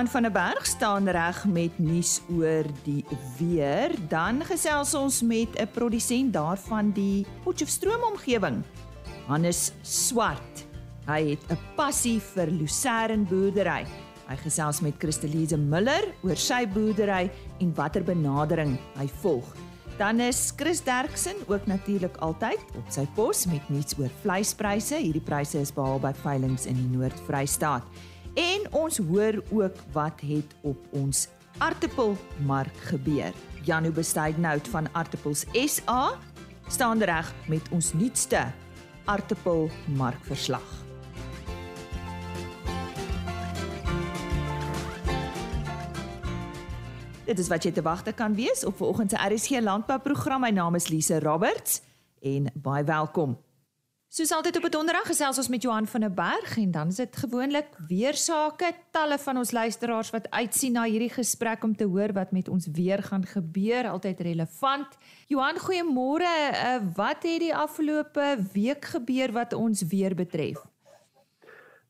Johan van der Berg staan reg met nuus oor die weer. Dan gesels ons met 'n produsent daarvan die Potchefstroom omgewing. Hannes Swart. Hy het 'n passie vir lucerne boerdery. Hy gesels met Christelise Miller oor sy boerdery en watter benadering hy volg. Dan is Chris Derksen ook natuurlik altyd op sy pos met nuus oor vleispryse. Hierdie pryse is behaal by veilinge in die Noord-Vrystaat. En ons hoor ook wat het op ons aartappelmark gebeur. Janu Bestuidenhout van Aartappels SA staan reg met ons nuutste aartappelmarkverslag. Dit is wat jy te wagte kan wees op vanoggend se RSG landbouprogram. My naam is Lise Roberts en baie welkom. Soos altyd op 'n donderdag gesels ons met Johan van der Berg en dan is dit gewoonlik weer sake talle van ons luisteraars wat uitsien na hierdie gesprek om te hoor wat met ons weer gaan gebeur, altyd relevant. Johan, goeiemôre. Uh, wat het die afgelope week gebeur wat ons weer betref?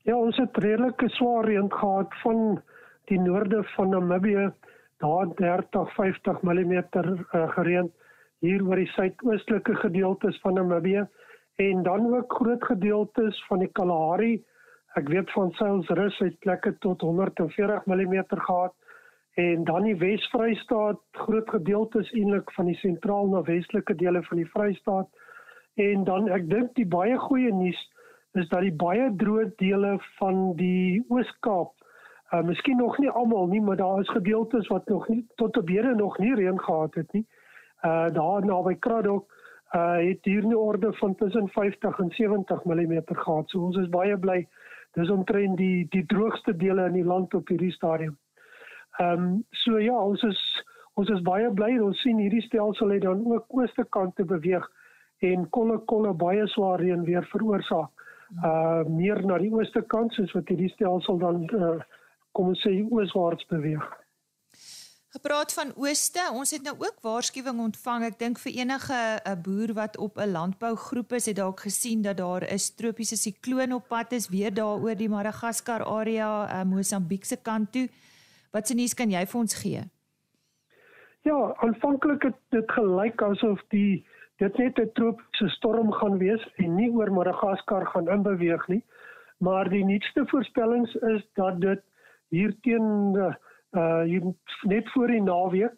Ja, ons het redelike swaar reën gehad van die noorde van Namibië, daar 30 50 mm uh, gereën hier oor die suidoostelike gedeeltes van Namibië en dan ook groot gedeeltes van die Kalahari. Ek weet van Sailsrus het plekke tot 140 mm gehad en dan die Wes-Vrystaat, groot gedeeltes eintlik van die sentraal na westelike dele van die Vrystaat. En dan ek dink die baie goeie nuus is dat die baie droë dele van die Oos-Kaap, uh, miskien nog nie almal nie, maar daar is gedeeltes wat nog nie tot op hede nog nie reën gehad het nie. Uh daar naby Kraddock uh het hier 'n orde van tussen 50 en 70 mm gehad. So ons is baie bly. Dis omtrent die die droogste dele in die land op hierdie stadium. Ehm um, so ja, ons is ons is baie bly ons sien hierdie stelsel het dan ook ooste kant te beweeg en kolle kolle baie swaar reën weer veroorsaak. Uh meer na die ooste kant soos wat hierdie stelsel dan uh, kom ons sê ooswaarts beweeg. Gepraat van ooste, ons het nou ook waarskuwing ontvang. Ek dink vir enige 'n eh, boer wat op 'n landbougroep is, het dalk gesien dat daar 'n tropiese sikloon op pad is weer daar oor die Madagaskar area, uh, Mosambiek se kant toe. Wat se nuus kan jy vir ons gee? Ja, aanvanklik het dit gelyk asof die dit net 'n tropiese storm gaan wees en nie oor Madagaskar gaan inbeweeg nie. Maar die nuutste voorspellings is dat dit hier teen uh, uh hier net voor die naweek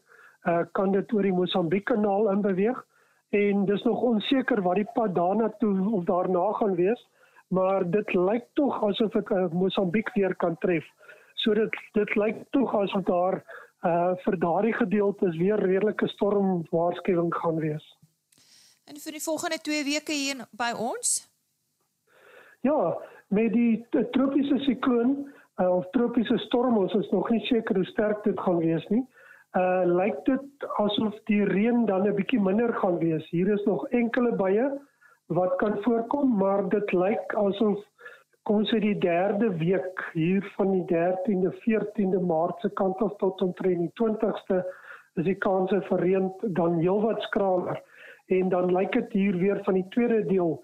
uh kan dit oor die Mosambiek kanaal inbeweeg. En dis nog onseker wat die pad daarna toe of daarna gaan wees maar dit lyk tog asof dit uh, Mosambiek weer kan tref. So dit dit lyk tog asof daar uh vir daardie gedeeltes weer redelike storm waarskuwing gaan wees. En vir die volgende 2 weke hier by ons? Ja met die tropiese sikloon uh, of tropiese storm ons is nog nie seker hoe sterk dit gaan wees nie. Uh lyk dit asof die reën dan 'n bietjie minder gaan wees. Hier is nog enkele buie wat kan voorkom, maar dit lyk asof kom ons sê die derde week hier van die 13de 14de Maart se kant af tot omtrent die 20ste is die kanse vir reën dan heelwat skraler en dan lyk dit hier weer van die tweede deel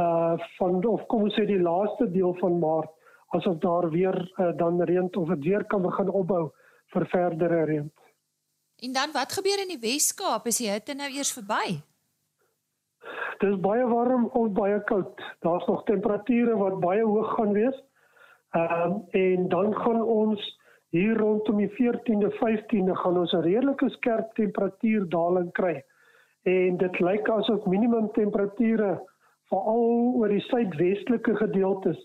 uh van of kom ons sê die laaste deel van Maart asof daar weer uh, dan reën of dit weer kan begin opbou vir verdere reën. En dan wat gebeur in die Wes-Kaap as die hitte nou eers verby? Dit is baie warm of baie koud. Daar's nog temperature wat baie hoog gaan wees. Ehm uh, en dan gaan ons hier rondom die 14de, 15de gaan ons 'n redelike skerp temperatuurdaling kry. En dit lyk asof minimum temperature veral oor die suidwestelike gedeeltes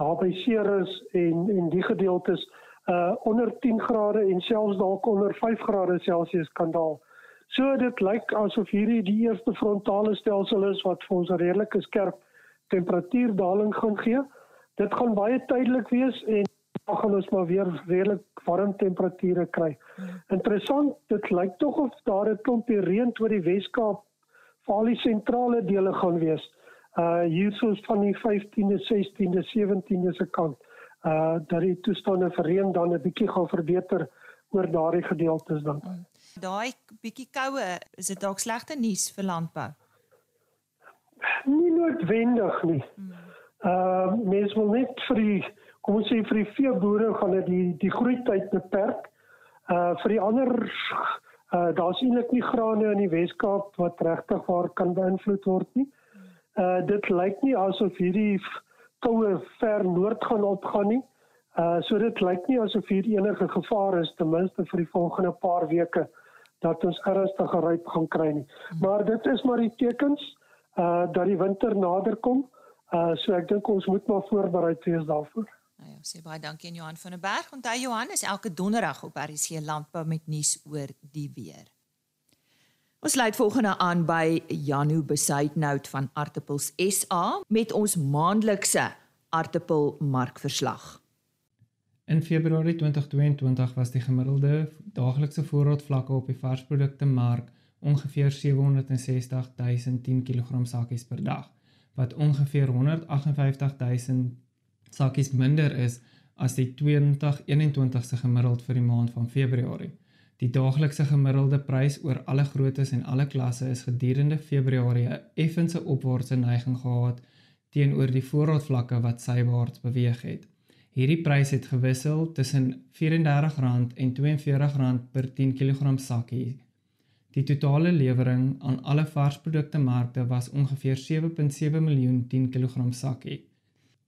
daar by Ceres en en die gedeeltes uh onder 10 grade en selfs dalk onder 5 grade Celsius kan daal. So dit lyk asof hierdie die eerste frontale stelsel is wat vir ons 'n redelike skerp temperatuurdaling gaan gee. Dit gaan baie tydelik wees en dan gaan ons maar weer redelik warm temperature kry. Interessant, dit lyk tog of daar 'n klompie reën oor die Weskaap veral die sentrale dele gaan wees uh hiersoos van die 15de, 16de, 17de se kant uh dat die toestande vir reën dan 'n bietjie gaan verbeter oor daardie gedeeltes dan. Hmm. Daai bietjie koue, is dit dalk slegte nuus vir landbou? Nie noodwendig nie. Hmm. Uh mens wil net vir die kom ons sê vir die veeboere gaan dit die die groeityd beperk. Uh vir die ander uh daar's eintlik nie grane in die Wes-Kaap wat regtig waar kan beïnvloed word nie. Uh dit lyk nie asof hierdie koue ver noord gaan opgaan nie. Uh so dit lyk nie asof hier enige gevaar is ten minste vir die volgende paar weke dat ons ernstige ryp gaan kry nie. Maar dit is maar die tekens uh dat die winter nader kom. Uh so ek dink ons moet maar voorbereid wees daarvoor. Nou ja, sê baie dankie aan Johan van der Berg. Onthou Johan is elke donderdag op RC Landbou met nuus oor die weer. Ons sluit volgende aan by Janu Besuitnout van Artipels SA met ons maandelikse aartappel markverslag. In Februarie 2022 was die gemiddelde daaglikse voorraadvlakke op die varsprodukte mark ongeveer 760 010 kg sakkies per dag, wat ongeveer 158 000 sakkies minder is as die 2021 se gemiddeld vir die maand van Februarie. Die daaglikse gemiddelde prys oor alle groottes en alle klasse is gedurende Februarie 'n effense opwaartse neiging gehad teenoor die voorraadvlakke wat sywaarts beweeg het. Hierdie prys het gewissel tussen R34 en R42 per 10 kg sakkie. Die totale lewering aan alle varsprodukte markte was ongeveer 7.7 miljoen 10 kg sakkie.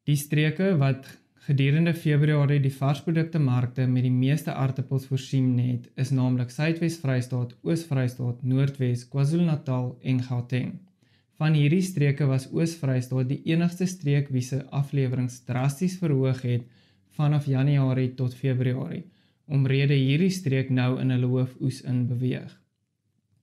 Die streke wat gedurende Februarie die varsprodukte markte met die meeste aartappels voorsien het, is naamlik Suidwes-Vrystaat, Oos-Vrystaat, Noordwes, KwaZulu-Natal en Gauteng. Van hierdie streke was Oos-Vrystaat die enigste streek wie se afleweringe drasties verhoog het vanaf Januarie tot Februarie, omrede hierdie streek nou in 'n hoofoes in beweeg.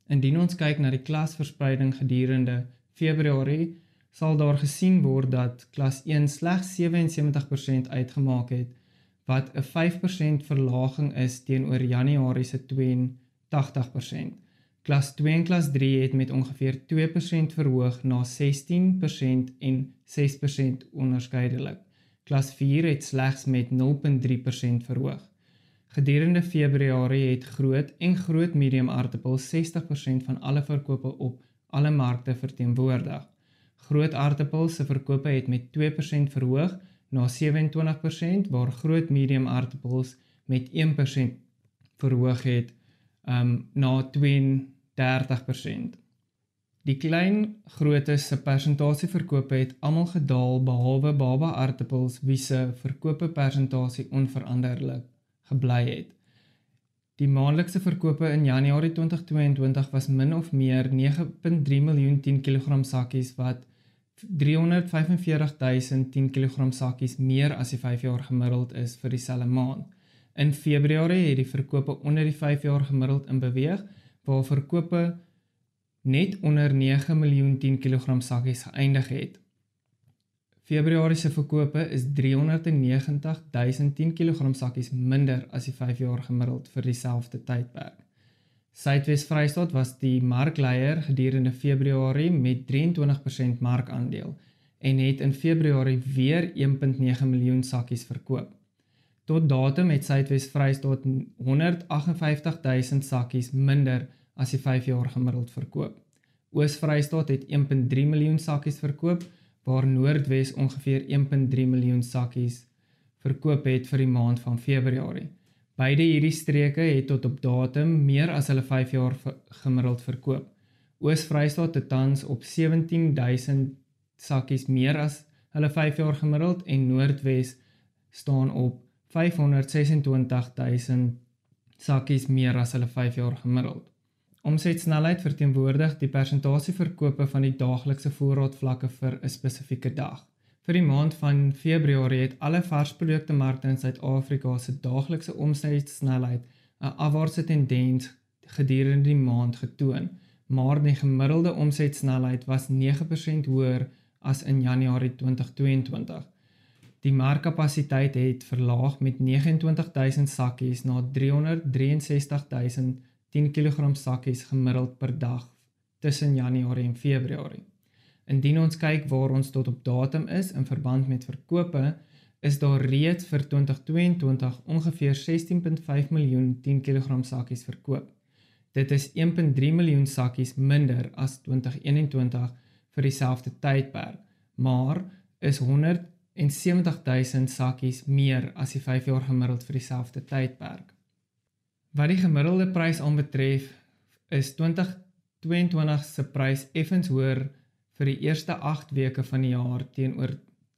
Indien ons kyk na die klasverspreiding gedurende Februarie, sal daar gesien word dat klas 1 slegs 77% uitgemaak het, wat 'n 5% verlaging is teenoor Januarie se 82%. Klas 2 en klas 3 het met ongeveer 2% verhoog na 16% en 6% onderskeidelik. Klas 4 het slegs met 0.3% verhoog. Gedurende Februarie het groot en groot medium aartappels 60% van alle verkope op alle markte verteenwoordig. Groot aartappels se verkope het met 2% verhoog na 27% waar groot medium aartappels met 1% verhoog het um na 30%. Die klein grootes se persentasie verkope het almal gedaal behalwe baba aartappels wie se verkope persentasie onveranderlik gebly het. Die maandelikse verkope in Januarie 2022 was min of meer 9.3 miljoen 10 kg sakkies wat 345010 kg sakkies meer as die 5 jaar gemiddeld is vir dieselfde maand. In Februarie het die verkope onder die 5 jaar gemiddeld in beweeg waar verkope net onder 9 miljoen 10 kg sakkies geëindig het. Februarie se verkope is 390 000 10 kg sakkies minder as die 5 jaar gemiddeld vir dieselfde tydperk. Suidwes Vrystaat was die markleier gedurende Februarie met 23% markandeel en het in Februarie weer 1.9 miljoen sakkies verkoop. Tot datum het Suidwes Vrystaat 158 000 sakkies minder as die 5 jaar gemiddeld verkoop. Oos-Vrystaat het 1.3 miljoen sakkies verkoop, waar Noordwes ongeveer 1.3 miljoen sakkies verkoop het vir die maand van Februarie. Beide hierdie streke het tot op datum meer as hulle 5 jaar gemiddeld verkoop. Oos-Vrystaat het tans op 17000 sakkies meer as hulle 5 jaar gemiddeld en Noordwes staan op 526000 sakkies meer as hulle 5 jaar gemiddeld. Omsetsnelheid verteenwoordig die persentasie verkope van die daaglikse voorraadvlakke vir 'n spesifieke dag. Vir die maand van Februarie het alle varsprodukte markte in Suid-Afrika se daaglikse omsetsnelheid 'n afwaartse tendens gedurende die maand getoon, maar die gemiddelde omsetsnelheid was 9% hoër as in Januarie 2022. Die markkapasiteit het verlaag met 29000 sakkies na 363000 10 kg sakkies gemiddeld per dag tussen Januarie en Februarie. Indien ons kyk waar ons tot op datum is in verband met verkope, is daar reeds vir 2022 ongeveer 16.5 miljoen 10 kg sakkies verkoop. Dit is 1.3 miljoen sakkies minder as 2021 vir dieselfde tydperk, maar is 100 en 70000 sakkies meer as die 5 jaar gemiddeld vir dieselfde tydperk. Wat die gemiddelde prys aanbetref, is 2022 se prys effens hoër vir die eerste 8 weke van die jaar teenoor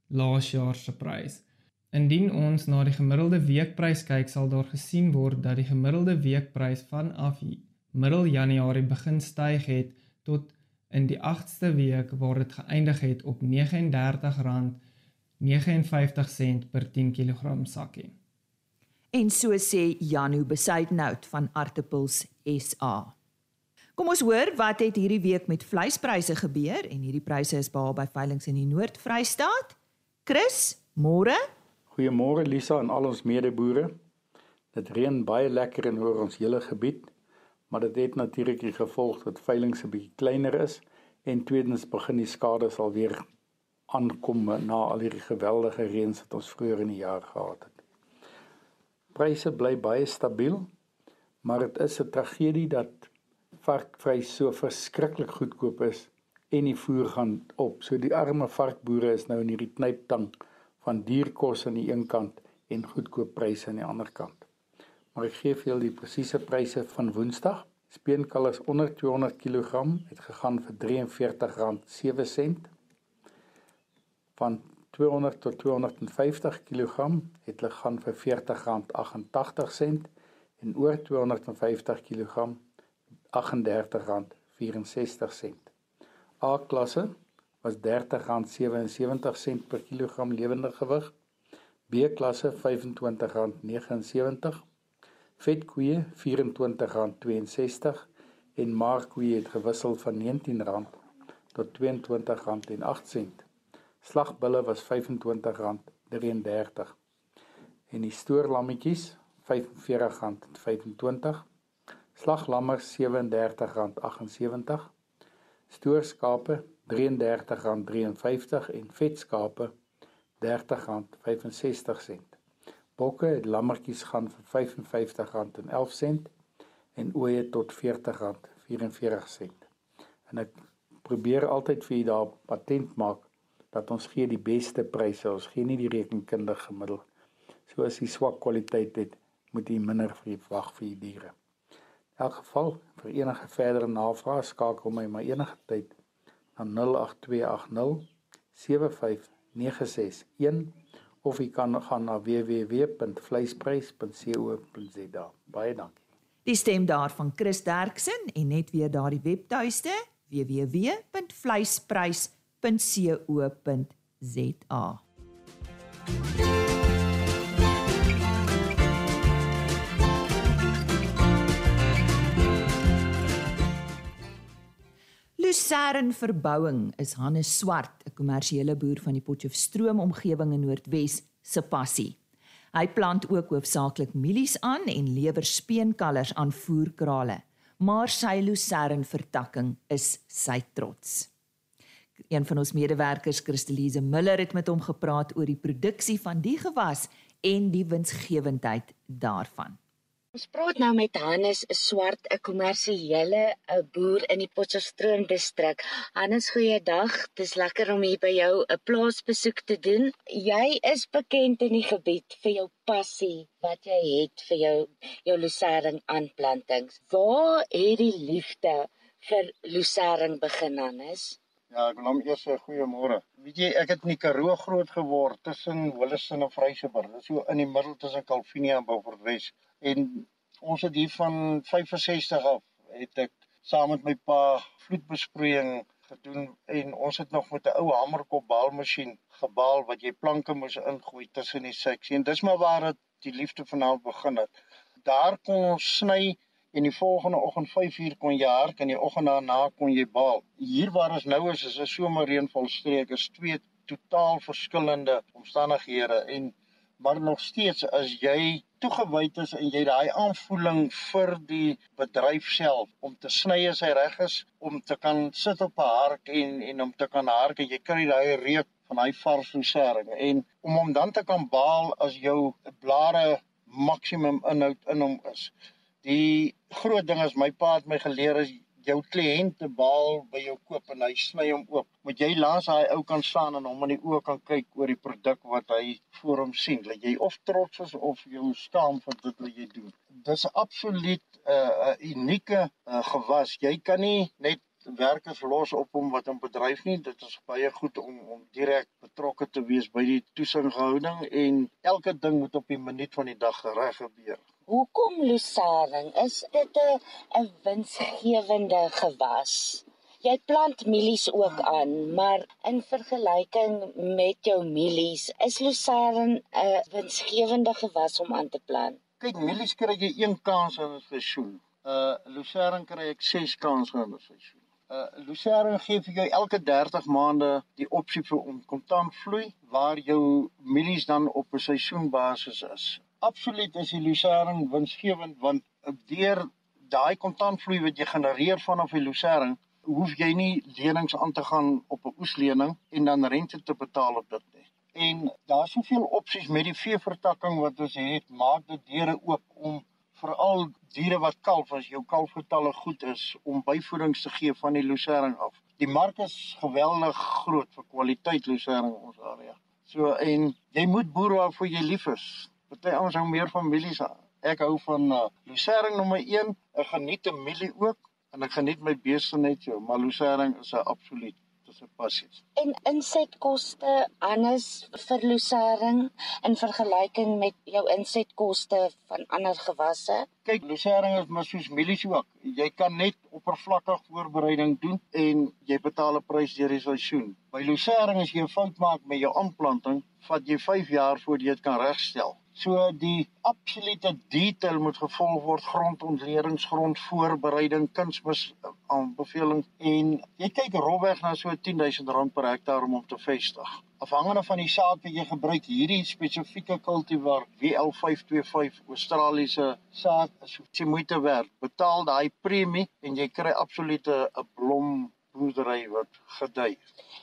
laas jaar se prys. Indien ons na die gemiddelde weekprys kyk, sal daar gesien word dat die gemiddelde weekprys vanaf middel Januarie begin styg het tot in die 8ste week waar dit geëindig het op R39.59 per 10 kg sakkie. En so sê Janu Besuidnout van Artipels SA. Kom ons hoor wat het hierdie week met vleispryse gebeur en hierdie pryse is behaal by veilinge in die Noord-Vrystaat. Chris, môre Goeiemôre Lisa en al ons medeboere. Dit reën baie lekker in oor ons hele gebied, maar dit het natuurlik die gevolg dat veilinge 'n bietjie kleiner is en tweedens begin die skade sal weer aankom na al hierdie geweldige reën wat ons vroeër in die jaar gehad het. Pryse bly baie stabiel, maar dit is 'n tragedie dat varkvleis so verskriklik goedkoop is en die voer gaan op. So die arme varkboere is nou in hierdie knyptang van dierkos aan die een kant en goedkoop pryse aan die ander kant. Maar ek gee vir julle die presiese pryse van Woensdag. Speenkalvs onder 200 kg het gegaan vir R43.07. Van 200 tot 250 kg het hulle gaan vir R40.88 en oor 250 kg R38.64. A klasse was R30.77 per kilogram lewende gewig. B-klasse R25.79. Vetkoeie R24.62 en markkoeie het gewissel van R19 tot R22.08. Slagbulle was R25.33 en die stoorlammetjies R45.25. Slaglammers R37.78. Stoorskape R33.53 en vetskape R30.65. Bokke het lammetjies gaan vir R55.11 en ooe tot R40.44. En ek probeer altyd vir u daar patent maak dat ons gee die beste pryse. Ons gee nie die rekenkundige gemiddel. So as jy swak kwaliteit het, moet jy minder vir wag vir die diere. Elk geval vir enige verdere navrae skakel my maar enige tyd na 08280 75961 of jy kan gaan na www.vleisprys.co.za. Baie dankie. Die stem daarvan Chris Derksen en net weer daardie webtuiste www.vleisprys.co.za. Lucerne Verbouing is Hannes Swart, 'n kommersiële boer van die Potchefstroom omgewing in Noordwes, se passie. Hy plant ook hoofsaaklik mielies aan en lewer speenkalvers aan voerkrale, maar sy Lucerne vertakking is sy trots. Een van ons medewerkers, Christelise Miller, het met hom gepraat oor die produksie van die gewas en die winsgewendheid daarvan. Ons praat nou met Hannes, 'n swart, 'n kommersiële boer in die Potchefstroom distrik. Hannes, goeiedag. Dis lekker om hier by jou 'n plaasbesoek te doen. Jy is bekend in die gebied vir jou passie wat jy het vir jou jou lucerne aanplantings. Waar het die liefde vir lucerne begin, Hannes? Ja, ek wil hom eers sê goeiemôre. Weet jy, ek het in die Karoo groot geword tussen Willison en Vryseburg. Dit is so in die middel tussen Kalvinia en Beaufort Wes en ons het hier van 65 af het ek saam met my pa vloedbesproeiing gedoen en ons het nog met 'n ou hamerkop baalmasjien gebaal wat jy planke moes ingooi tussen die seksie en dis maar waar dit die liefde vanaand begin het. Daar kon ons sny en die volgende oggend 5uur kon jy hark en die oggend daarna kon jy baal. Hier waar ons nou is is 'n somerreënvol streek is twee totaal verskillende omstandighede en maar nog steeds as jy toegewyd is en jy daai aanvoeling vir die bedryf self om te sny as hy reg is om te kan sit op 'n hark en en om te kan hark en jy kry daai reuk van daai vars en sering en om hom dan te kan baal as jou blare maksimum inhoud in hom is. Die groot ding is my pa het my geleer is jou kliënt 'n bal by jou koop en hy sny hom oop, moet jy laas daai ou kan staan en hom in die oë kan kyk oor die produk wat hy voor hom sien. Dat jy of trots is of jou skaam vir dit wat jy doen. Dis absoluut 'n uh, 'n unieke uh, gewas. Jy kan nie net werkers los op hom wat in bedryf nie. Dit is baie goed om om direk betrokke te wees by die toesighouding en elke ding moet op die minuut van die dag reg gebeur. Hoekom Lusaring? Is dit 'n winsgewende gewas? Jy plant mielies ook aan, maar in vergelyking met jou mielies, is Lusaring 'n winsgewende gewas om aan te plant. Kyk, mielies kry jy een kans in 'n seisoen. Uh Lusaring kry ek 6 kansse in 'n seisoen. Uh Lusaring gee vir jou elke 30 maande die opsie vir om kontant vloei waar jou mielies dan op 'n seisoenbasis is absoluut is die lucerne winsgewend want deur daai kontantvloei wat jy genereer vanaf die lucerne hoef jy nie lenings aan te gaan op 'n oeslening en dan rente te betaal op dit nie. En daar's soveel opsies met die veevertakking wat ons het, maak dit deure oop om veral diere wat kalf as jou kalfgetalle goed is om byvoedings te gee van die lucerne af. Die mark is geweldig groot vir kwaliteit lucerne in ons area. So en jy moet boer waarvoor jy lief is. Party ouens hou meer van mielies. Ek hou van uh, lucerne nommer 1. Ek geniet 'n mielie ook en ek geniet my beeste net so, maar lucerne is 'n absoluut dis 'n passie. En insetkoste anders vir lucerne in vergelyking met jou insetkoste van ander gewasse? Kyk, lucerne is maar soos mielies ook. Jy kan net oppervlakkig voorbereiding doen en jy betaal 'n prys deur die seisoen. By lucerne as jy 'n fout maak met jou aanplanting, vat jy 5 jaar voordat jy dit kan regstel. So die absolute detail moet gevolg word grondontlederings, grondvoorbereiding, kunsmis aanbeveling en jy kyk rofweg na so 10000 rand per hektaar om om te vestig. Afhangende van die saad wat jy gebruik, hierdie spesifieke kultivar WL525 Australiese saad is so moeite werd. Betaal daai premie en jy kry absolute 'n blom boerdery wat gedui.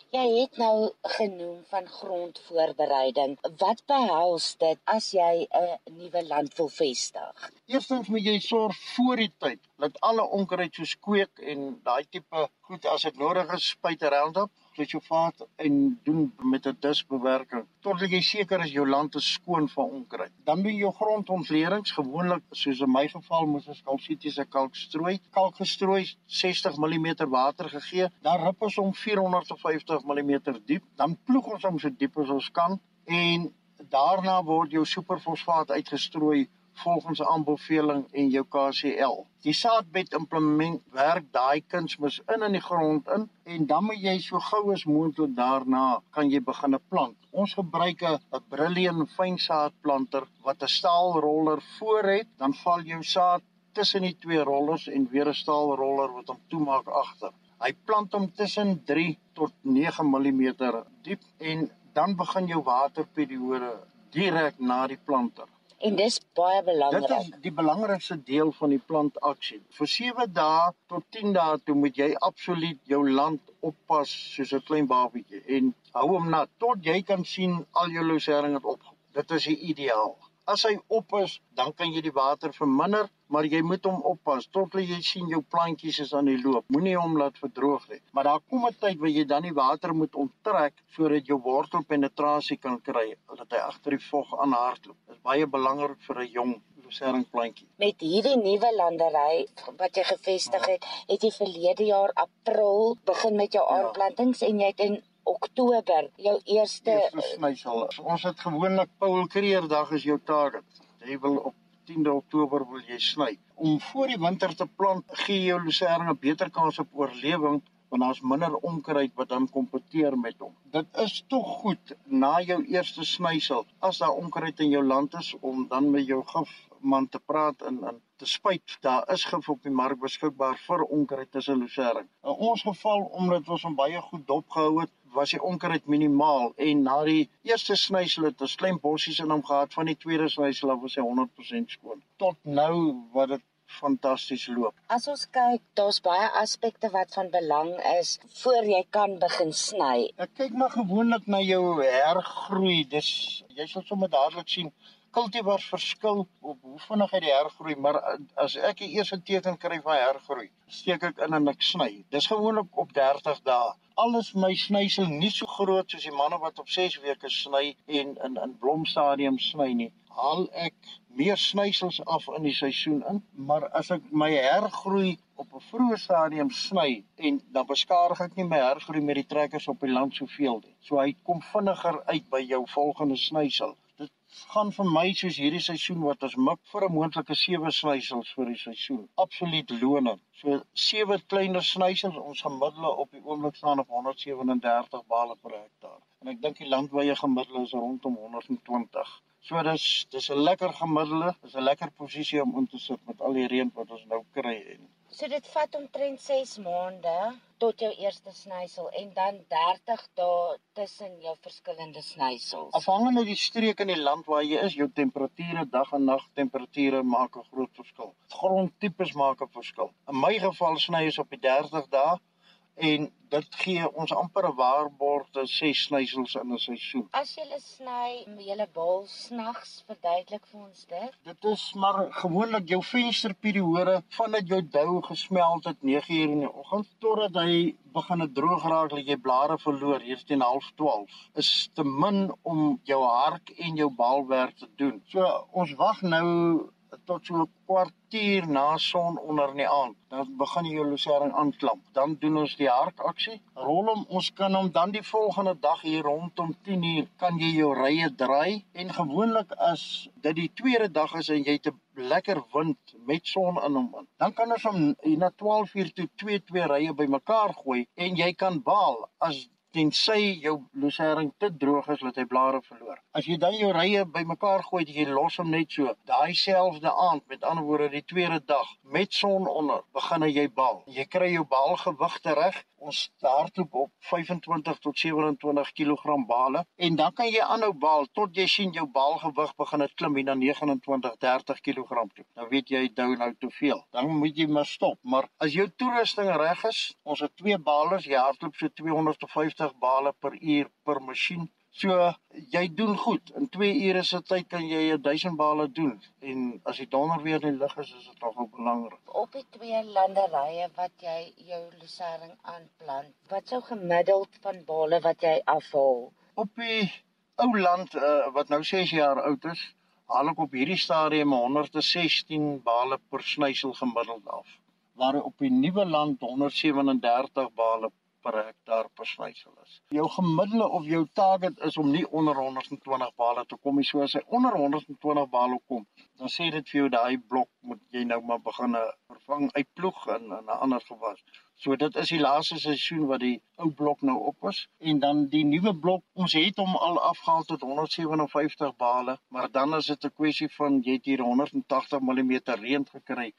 Jy het nou genoem van grondvoorbereiding. Wat behels dit as jy 'n nuwe land wil vestig? Eerstens moet jy sorg voor die tyd dat alle onkruid soos kweek en daai tipe goed as dit nodig is, spuit Roundup glyfosaat en doen met 'n disbewerking totdat jy seker is jou land is skoon van onkruid. Dan doen jy jou grondontledings gewoonlik soos in my geval moes ons kalsitiese kalk strooi. Kalk gestrooi 60 mm water gegee, dan rip ons hom 450 mm diep, dan ploeg ons hom so diep as ons kan en daarna word jou superfosfaat uitgestrooi volgens aanbeveling en jou KCL. Die saadbed implement werk daai kunsmis in in die grond in en dan moet jy so gou as moontlik daarna kan jy begin plant. Ons gebruik 'n Brilliant fynsaadplanter wat 'n staalroller voor het, dan val jou saad tussen die twee rollers en weer 'n staalroller wat hom toemaak agter. Hy plant hom tussen 3 tot 9 mm diep en dan begin jou waterperiode direk na die planter. En dis baie belangrik. Dit is die belangrikste deel van die plantaksie. Vir 7 dae tot 10 dae toe moet jy absoluut jou land oppas soos 'n klein babietjie en hou hom nat tot jy kan sien al jou lucerne het op. Dit is die ideaal. As hy op is, dan kan jy die water verminder, maar jy moet hom oppas tot jy sien jou plantjies is aan die loop. Moenie hom laat verdroog nie. Maar daar kom 'n tyd waar jy dan die water moet onttrek sodat jou wortelpenetrasie kan kry, dat hy agter die vog aanhardloop. Dit is baie belangrik vir 'n jong lucernplantjie. Met hierdie nuwe landery wat jy gevestig het, het jy verlede jaar April begin met jou ja. aanplantings en jy het in Oktober jou eerste snysel. Ons het gewoonlik Paul Creer dag is jou target. Jy wil op 10de Oktober wil jy sny. Om voor die winter te plant gee jou lucerne 'n beter kans op oorlewing want daar's minder onkruid wat dan kompeteer met hom. Dit is tog goed na jou eerste snysel as daar onkruid in jou land is om dan met jou gif man te praat en en te spyt daar is gif op die mark beskikbaar vir onkruid tussen lucerne. In ons geval omdat ons hom baie goed dopgehou het, was die onkruid minimaal en na die eerste snysel het ons klein bossies in hom gehad van die tweede snysel af was hy 100% skoon. Tot nou wat dit fantasties loop. As ons kyk, daar's baie aspekte wat van belang is voor jy kan begin sny. Ek kyk maar gewoonlik na jou hergroei. Dis jy sal sommer dadelik sien Kultivars verskil op hoe vinnig hy die hergroei, maar as ek die eerste teken kry van hergroei, steek ek in en ek sny. Dis gewoonlik op 30 dae. Alles my snysel nie so groot soos die manne wat op 6 weke sny en in in blomstadium sny nie. Haal ek meer snysels af in die seisoen in, maar as ek my hergroei op 'n vroeë stadium sny en dan beskadig ek nie my hergroei met die trekkers op die land soveel nie. So hy kom vinniger uit by jou volgende snysel gaan vir my soos hierdie seisoen wat ons mik vir 'n moontlike sewe snysels vir die seisoen. Absoluut lonend. So sewe kleiner snysels ons gemiddelde op die oomblik staan op 137 bale per hektaar. En ek dink die landwyse gemiddelde is rondom 120. So dis dis 'n lekker gemiddelde, dis 'n lekker posisie om in te sit met al die reën wat ons nou kry en So dit vat omtrent 6 maande tot jou eerste snysel en dan 30 dae tussen jou verskillende snysels. Afhangende die streek in die land waar jy is, jou temperature, dag en nag temperature maak 'n groot verskil. Grondtipes maak 'n verskil. In my geval sny is op die 30 dae en dit gee ons amper 'n waarborg te ses snysels in 'n seisoen. As jy sny julle bal snags, verduidelik vir ons dit. Dit is maar gewoonlik jou vensterperiode vandat jou dou gesmelt het 9uur in die oggend totdat hy begin droog raak dat jy blare verloor hier teen 11:30 is te min om jou hark en jou balwerk te doen. So ons wag nou tot so 'n kwartier na son onder in die aand. Dan begin die lucerne aanklamp. Dan doen ons die hartaksie. Rol hom, ons kan hom dan die volgende dag hier rondom 10uur kan jy jou rye draai en gewoonlik as dit die tweede dag is en jy het 'n lekker wind met son in hom in. Dan kan ons hom na 12uur toe twee twee rye bymekaar gooi en jy kan baal as tensy jou lucerne te droog is dat hy blare verloor. As jy dan jou rye bymekaar gooi, jy los hom net so. Daai selfde aand, met ander woorde die tweede dag, met son onder, begin jy bal. Jy kry jou balgewigte reg. Ons hardloop op 25 tot 27 kg bale en dan kan jy aanhou bal tot jy sien jou balgewig begin het klim na 29 30 kg toe. Nou weet jy dou nou te veel. Dan moet jy maar stop. Maar as jou toerusting reg is, ons het twee balers, jy hardloop so 250 bale per uur per masjien. So jy doen goed. In 2 ure se tyd kan jy 1000 bale doen. En as die donder weer in die lug is, is dit nogal belangrik. Op die twee landerye wat jy jou lucerne aanplant, wat sou gemiddeld van bale wat jy afhaal? Op die ou land uh, wat nou 6 jaar oud is, haal ek op hierdie stadium 116 bale per snysel gemiddeld af. Waar op die nuwe land 137 bale per hektaar per snysel is. Jou gemiddelde of jou target is om nie onder 120 bale te kom nie. So as hy onder 120 bale kom, dan sê dit vir jou daai blok moet jy nou maar begin vervang uitploeg in 'n ander gewas. So dit is die laaste seisoen wat die ou blok nou op is en dan die nuwe blok, ons het hom al afgehaal tot 157 bale, maar dan is dit 'n kwessie van jy het hier 180 mm reën gekry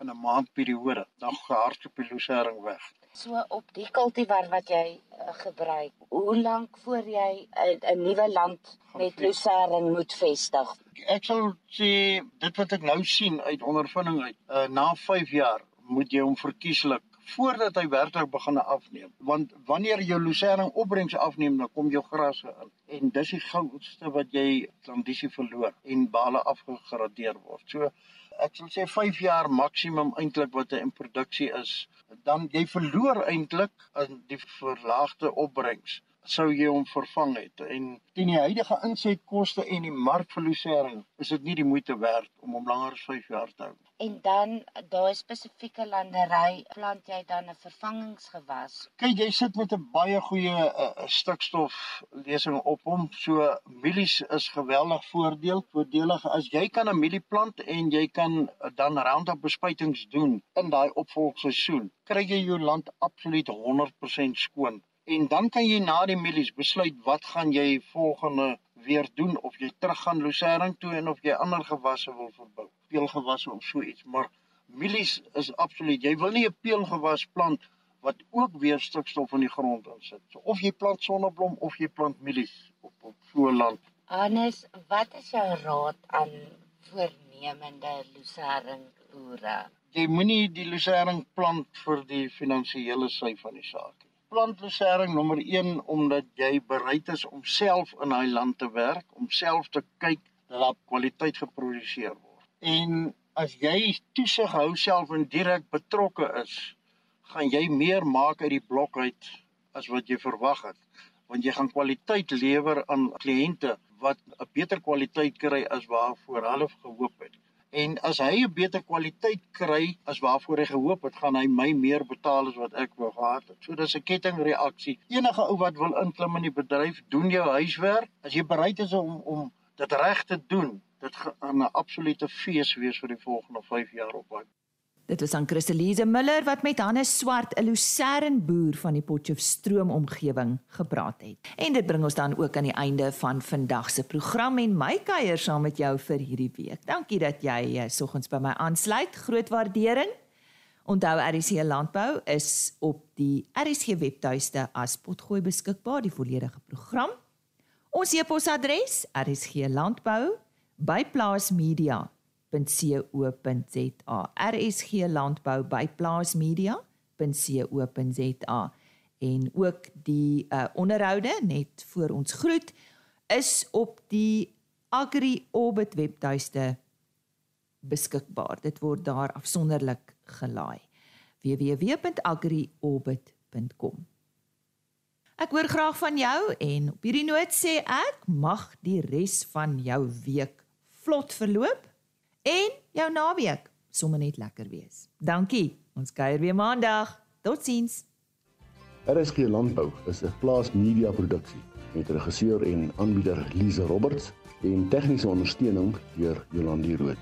in 'n maand periode. Dan gehardloop die lucerne weg. So op die kultivar wat jy uh, gebruik, hoe lank voor jy 'n uh, nuwe land met lucerne moet vestig? Ek sal sê dit wat ek nou sien uit ondervinding uit, uh, na 5 jaar moet jy hom verkieslik voordat hy werklik begin afneem. Want wanneer jou lucerne opbrengs afneem, dan kom jou grasse in en dis die goudste wat jy kondisie verloor en bale afgegradeer word. So ek sal sê 5 jaar maksimum eintlik wat 'n produksie is, dan jy verloor eintlik in die verlaagde opbrengs sou jy hom vervang het en teen die huidige insetkoste en die markverliesering is dit nie die moeite werd om hom langer as 5 jaar te hou. En dan daai spesifieke landery plant jy dan 'n vervangingsgewas. Kyk, jy sit met 'n baie goeie uh, stikstof lesing op hom. So mielies is geweldig voordeel. Voordelig as jy kan 'n mielie plant en jy kan dan Roundup bespuitings doen in daai opvolgseisoen, kry jy jou land absoluut 100% skoon en dan kan jy na die mielies besluit wat gaan jy volgende weer doen of jy terug gaan lucerne toe en of jy ander gewasse wil verbou peelgewasse of so iets. Maar mielies is absoluut jy wil nie 'n peelgewas plant wat ook weer stikstof in die grond insit. So of jy plant sonneblom of jy plant mielies op op so land. Hannes wat is jou raad aan voornemende lucerne boere? Jy moenie die lucerne plant vir die finansiële sy van die saak plantbesering nommer 1 omdat jy bereid is om self in daai land te werk, om self te kyk dat daar kwaliteit geproduseer word. En as jy toesig hou self en direk betrokke is, gaan jy meer maak uit die blok uit as wat jy verwag het, want jy gaan kwaliteit lewer aan kliënte wat 'n beter kwaliteit kry as waarvoor hulle gehoop het. En as hy 'n beter kwaliteit kry as waarvoor hy gehoop het, gaan hy my meer betaal as wat ek wou gehad het. So dis 'n kettingreaksie. Enige ou wat wil inklim in die bedryf, doen jou huiswerk. As jy bereid is om om dit reg te doen, dit gaan 'n absolute fees wees vir die volgende 5 jaar op pad. Dit was aan Christelise Miller wat met Hannes Swart, 'n Lucerne boer van die Potchefstroom omgewing gepraat het. En dit bring ons dan ook aan die einde van vandag se program en my kuier saam met jou vir hierdie week. Dankie dat jy uh, soggens by my aansluit. Groot waardering. Onthou RC Landbou is op die RC webtuiste as potgooi beskikbaar die volledige program. Ons e-posadres rsglandbou@plaasmedia.com plaasmedia.co.za. RSG Landbou by plaasmedia.co.za en ook die uh, onderhoude net voor ons groet is op die Agri Orbit webtuiste beskikbaar. Dit word daar afsonderlik gelaai. www.agriorbit.com. Ek hoor graag van jou en op hierdie noot sê ek mag die res van jou week vlot verloop en jou naweek sommer net lekker wees. Dankie. Ons kuier weer maandag. Totsiens. RSG Landbou is 'n plaas media produksie met regisseur en aanbieder Lize Roberts en tegniese ondersteuning deur Jolande Rooi.